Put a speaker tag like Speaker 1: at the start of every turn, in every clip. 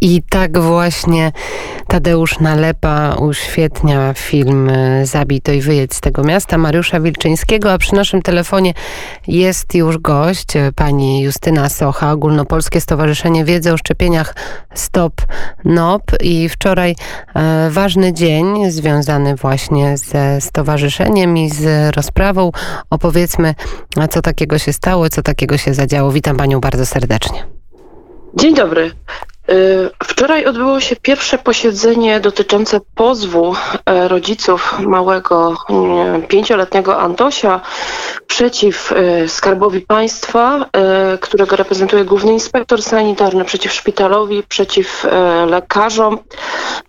Speaker 1: I tak właśnie Tadeusz Nalepa uświetnia film Zabij to i wyjedź z tego miasta Mariusza Wilczyńskiego, a przy naszym telefonie jest już gość, pani Justyna Socha, Ogólnopolskie Stowarzyszenie Wiedzy o Szczepieniach Stop NOP i wczoraj e, ważny dzień związany właśnie ze stowarzyszeniem i z rozprawą. Opowiedzmy, co takiego się stało, co takiego się zadziało. Witam panią bardzo serdecznie.
Speaker 2: Dzień dobry. Y, wczoraj odbyło się pierwsze posiedzenie dotyczące pozwu e, rodziców małego pięcioletniego Antosia przeciw e, Skarbowi Państwa, e, którego reprezentuje główny inspektor sanitarny, przeciw szpitalowi, przeciw lekarzom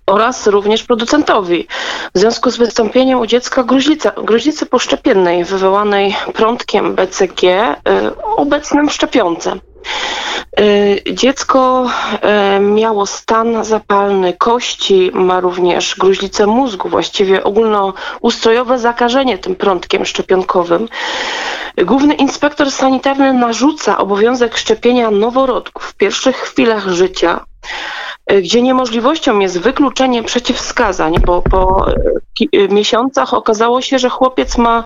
Speaker 2: oraz również producentowi. W związku z wystąpieniem u dziecka gruźlica, gruźlicy poszczepiennej wywołanej prądkiem BCG obecnym szczepionce. Y, dziecko y, miało stan zapalny kości, ma również gruźlicę mózgu, właściwie ogólnoustrojowe zakażenie tym prądkiem szczepionkowym. Główny inspektor sanitarny narzuca obowiązek szczepienia noworodków w pierwszych chwilach życia y, gdzie niemożliwością jest wykluczenie przeciwwskazań, bo po miesiącach okazało się, że chłopiec ma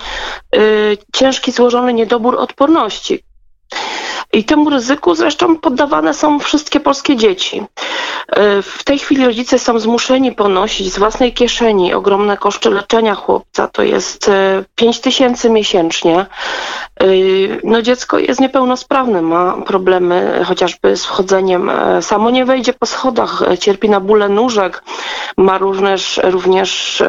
Speaker 2: ciężki złożony niedobór odporności. I temu ryzyku zresztą poddawane są wszystkie polskie dzieci. E, w tej chwili rodzice są zmuszeni ponosić z własnej kieszeni ogromne koszty leczenia chłopca. To jest 5 e, tysięcy miesięcznie. E, no dziecko jest niepełnosprawne, ma problemy chociażby z wchodzeniem. Samo nie wejdzie po schodach, cierpi na bóle nóżek, ma również, również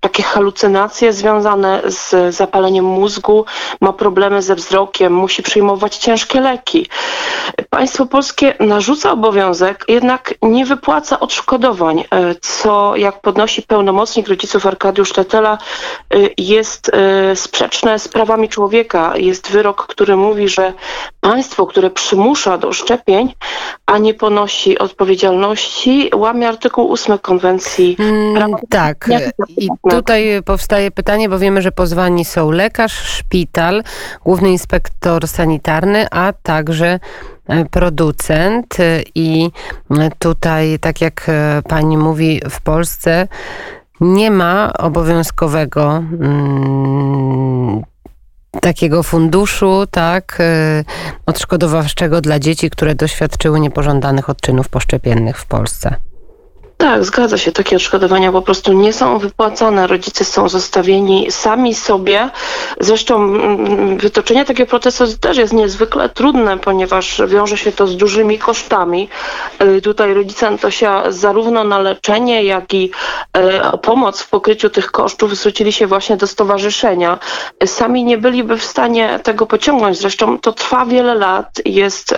Speaker 2: takie halucynacje związane z zapaleniem mózgu, ma problemy ze wzrokiem, musi przyjmować ciężkie leki. Państwo polskie narzuca obowiązek, jednak nie wypłaca odszkodowań, e, co jak podnosi pełnomocnik rodziców Arkadiusz Tetela e, jest e, sprzeczne z prawami człowieka. Jest wyrok, który mówi, że państwo, które przymusza do szczepień, a nie ponosi odpowiedzialności, łamie artykuł 8 konwencji.
Speaker 1: Mm, tak. I tutaj powstaje pytanie, bo wiemy, że pozwani są lekarz, szpital, główny inspektor sanitarny, a także producent e, i tutaj, tak jak e, pani mówi, w Polsce nie ma obowiązkowego mm, takiego funduszu, tak, odszkodowawczego dla dzieci, które doświadczyły niepożądanych odczynów poszczepiennych w Polsce.
Speaker 2: Tak, zgadza się. Takie odszkodowania po prostu nie są wypłacane. Rodzice są zostawieni sami sobie. Zresztą mm, wytoczenie takiego procesu też jest niezwykle trudne, ponieważ wiąże się to z dużymi kosztami. Y, tutaj rodzice Antosia zarówno na leczenie, jak i y, pomoc w pokryciu tych kosztów zwrócili się właśnie do stowarzyszenia. Sami nie byliby w stanie tego pociągnąć. Zresztą to trwa wiele lat, jest, y,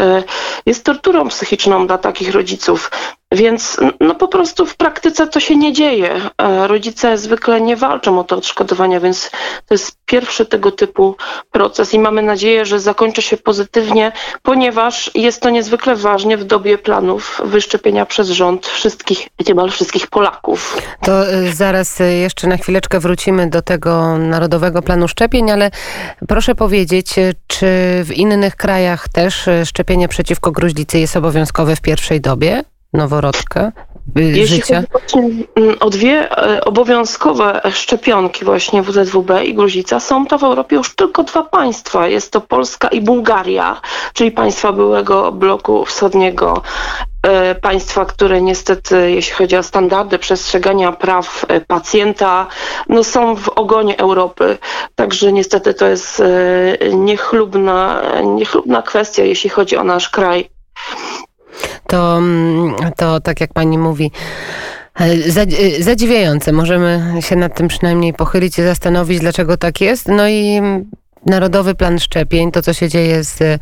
Speaker 2: jest torturą psychiczną dla takich rodziców. Więc no po prostu w praktyce to się nie dzieje. E, rodzice zwykle nie walczą o to odszkodowania, więc to jest pierwszy tego typu proces i mamy nadzieję, że zakończy się pozytywnie, ponieważ jest to niezwykle ważne w dobie planów wyszczepienia przez rząd wszystkich, niemal wszystkich Polaków.
Speaker 1: To e, zaraz e, jeszcze na chwileczkę wrócimy do tego Narodowego Planu Szczepień, ale proszę powiedzieć, czy w innych krajach też szczepienie przeciwko gruźlicy jest obowiązkowe w pierwszej dobie? Noworodka y, Jeśli życia?
Speaker 2: Chodzi mm, o dwie e, obowiązkowe szczepionki właśnie WZWB i gruźlica, są to w Europie już tylko dwa państwa. Jest to Polska i Bułgaria, czyli państwa byłego bloku wschodniego e, państwa, które niestety, jeśli chodzi o standardy przestrzegania praw e, pacjenta, no są w ogonie Europy. Także niestety to jest niechlubna, niechlubna kwestia, jeśli chodzi o nasz kraj
Speaker 1: to, mm, to tak jak pani mówi, e, e, Zadziwiające. Możemy się nad tym przynajmniej pochylić i zastanowić, dlaczego tak jest. No i Narodowy Plan Szczepień, to co się dzieje z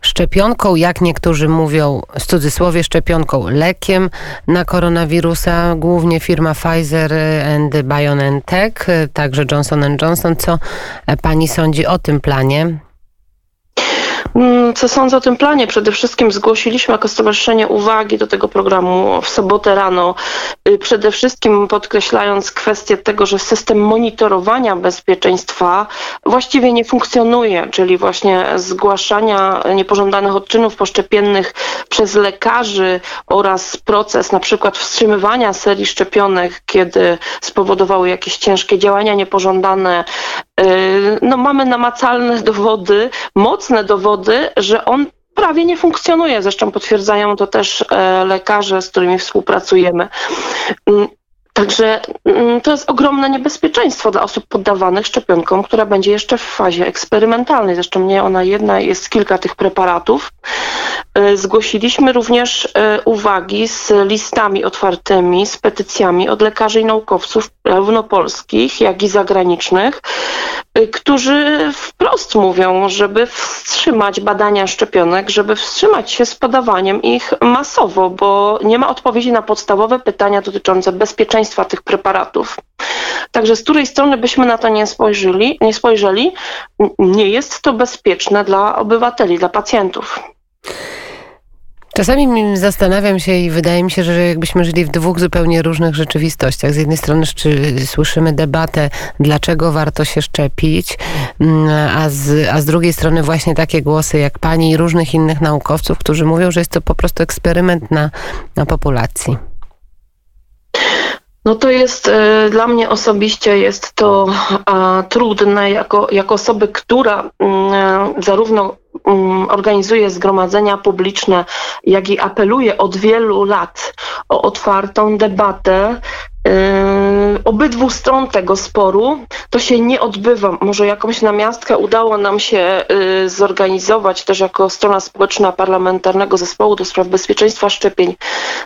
Speaker 1: szczepionką, jak niektórzy mówią, z cudzysłowie szczepionką, lekiem na koronawirusa, głównie firma Pfizer and BioNTech, także Johnson Johnson. Co pani sądzi o tym planie?
Speaker 2: Mm, co sądzę o tym planie? Przede wszystkim zgłosiliśmy jako stowarzyszenie uwagi do tego programu w sobotę rano. Y, przede wszystkim podkreślając kwestię tego, że system monitorowania bezpieczeństwa właściwie nie funkcjonuje, czyli właśnie zgłaszania niepożądanych odczynów poszczepiennych przez lekarzy oraz proces na przykład wstrzymywania serii szczepionek, kiedy spowodowały jakieś ciężkie działania niepożądane. Y, no, mamy namacalne dowody, mocne dowody, że on prawie nie funkcjonuje. Zresztą potwierdzają to też e, lekarze, z którymi współpracujemy. Także mm, to jest ogromne niebezpieczeństwo dla osób poddawanych szczepionkom, która będzie jeszcze w fazie eksperymentalnej. Zresztą nie ona jedna, jest kilka tych preparatów. E, zgłosiliśmy również e, uwagi z listami otwartymi, z petycjami od lekarzy i naukowców, zarówno polskich, jak i zagranicznych, e, którzy wprost mówią, żeby wstrzymać badania szczepionek, żeby wstrzymać się z podawaniem ich masowo, bo nie ma odpowiedzi na podstawowe pytania dotyczące bezpieczeństwa tych preparatów. Także z której strony byśmy na to nie spojrzeli, nie spojrzeli, nie jest to bezpieczne dla obywateli, dla pacjentów.
Speaker 1: Czasami zastanawiam się i wydaje mi się, że jakbyśmy żyli w dwóch zupełnie różnych rzeczywistościach. Z jednej strony słyszymy debatę, dlaczego warto się szczepić, mm, a z, a z drugiej strony właśnie takie głosy jak pani i różnych innych naukowców, którzy mówią, że jest to po prostu eksperyment na, na populacji.
Speaker 2: No to jest e, dla mnie osobiście jest to trudne jako, jako osoby, która mm, zarówno mm, organizuje zgromadzenia publiczne, jak i apeluje od wielu lat o otwartą debatę obydwu stron tego sporu to się nie odbywa. Może jakąś namiastkę udało nam się yy, zorganizować też jako strona społeczna parlamentarnego zespołu do spraw bezpieczeństwa szczepień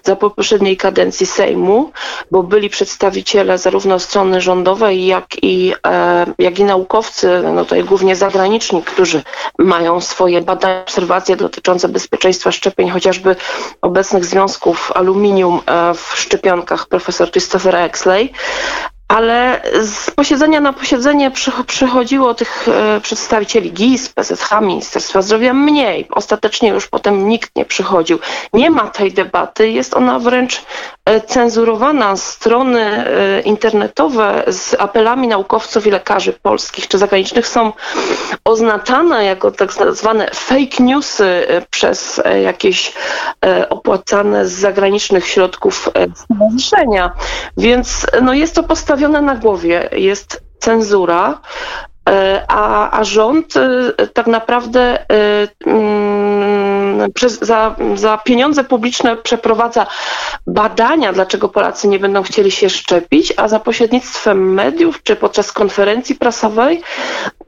Speaker 2: za poprzedniej kadencji Sejmu, bo byli przedstawiciele zarówno strony rządowej, jak i, e, jak i naukowcy, no tutaj głównie zagraniczni, którzy mają swoje badania, obserwacje dotyczące bezpieczeństwa szczepień, chociażby obecnych związków aluminium e, w szczepionkach profesor Christopher Christopher Exley, ale z posiedzenia na posiedzenie przychodziło tych e, przedstawicieli GIS, PZH, Ministerstwa Zdrowia mniej. Ostatecznie już potem nikt nie przychodził. Nie ma tej debaty, jest ona wręcz e, cenzurowana. Strony e, internetowe z apelami naukowców i lekarzy polskich czy zagranicznych są oznaczane jako tak zwane fake newsy przez jakieś opłacane z zagranicznych środków stowarzyszenia. Więc no, jest to postawione postawione na głowie. Jest cenzura, e, a, a rząd e, tak naprawdę e, mm, przez, za, za pieniądze publiczne przeprowadza badania, dlaczego Polacy nie będą chcieli się szczepić, a za pośrednictwem mediów czy podczas konferencji prasowej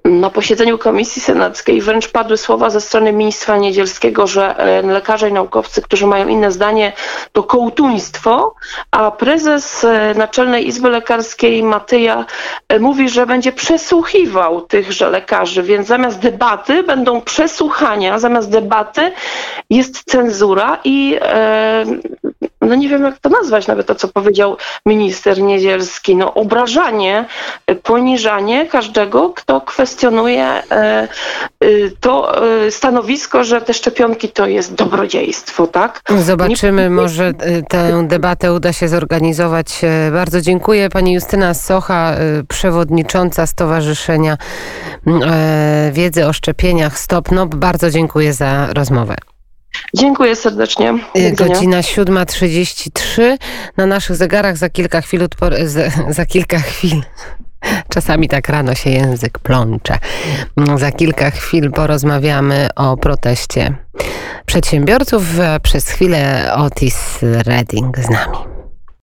Speaker 2: na posiedzeniu Komisji Senackiej wręcz padły słowa ze strony ministra Niedzielskiego, że e, lekarze i naukowcy, którzy mają inne zdanie, to kołtuństwo, a prezes e, Naczelnej Izby Lekarskiej Matyja e, mówi, że będzie przesłuchiwał tychże lekarzy, więc zamiast debaty będą przesłuchania, zamiast debaty jest cenzura i no nie wiem jak to nazwać, nawet to, co powiedział minister Niedzielski, no obrażanie, poniżanie każdego, kto kwestionuje e, e, to e, stanowisko, że te szczepionki to jest dobrodziejstwo, tak?
Speaker 1: Zobaczymy, nie... może tę debatę uda się zorganizować. Bardzo dziękuję pani Justyna Socha, przewodnicząca Stowarzyszenia Wiedzy o Szczepieniach Stop. No, bardzo dziękuję za rozmowę.
Speaker 2: Dziękuję serdecznie.
Speaker 1: Godzina 7.33. Na naszych zegarach za kilka chwil, za, za kilka chwil. Czasami tak rano się język plącze. Za kilka chwil porozmawiamy o proteście przedsiębiorców. Przez chwilę Otis Redding z nami.